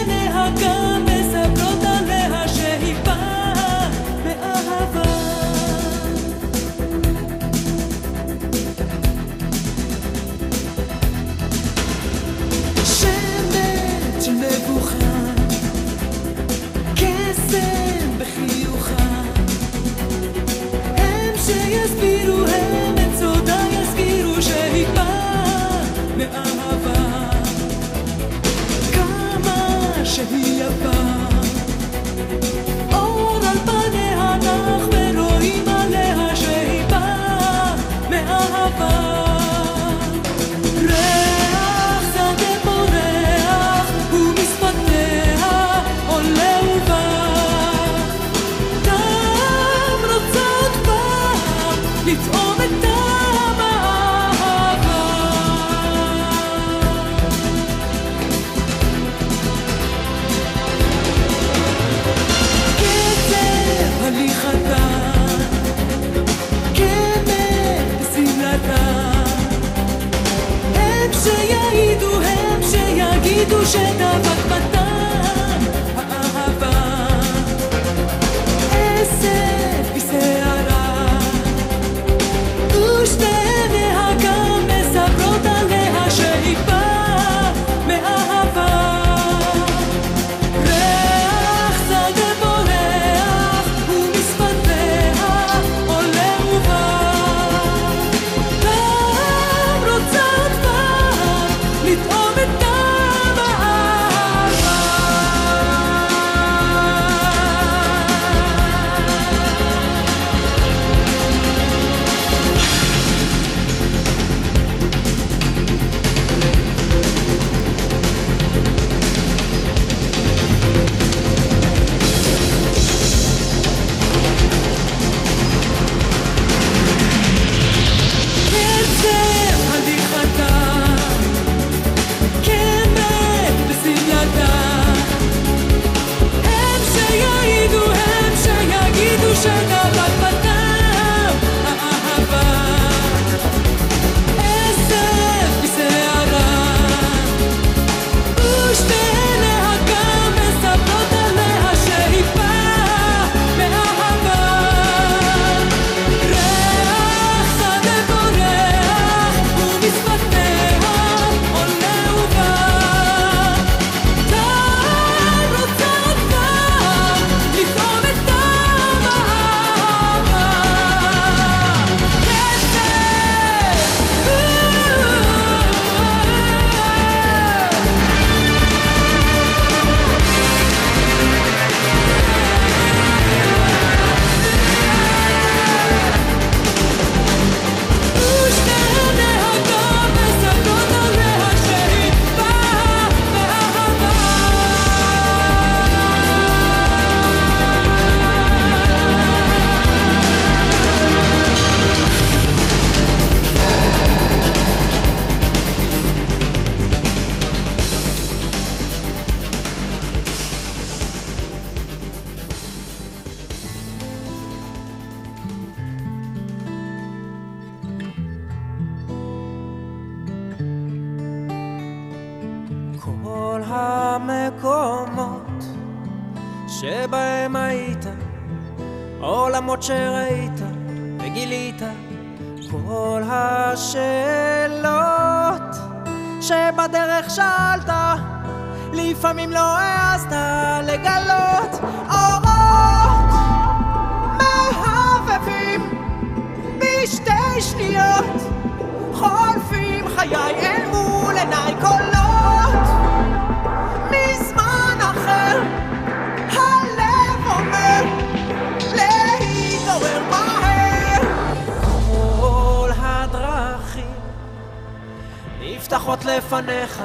דבריך,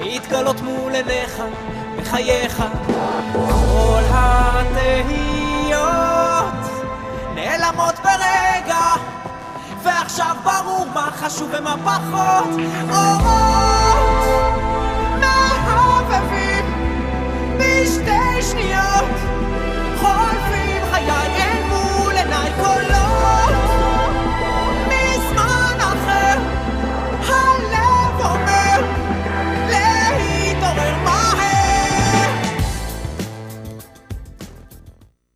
להתגלות מול עיניך, בחייך. כל התהיות נעלמות ברגע, ועכשיו ברור מה חשוב ומה פחות. אורות מהבבים בשתי שניות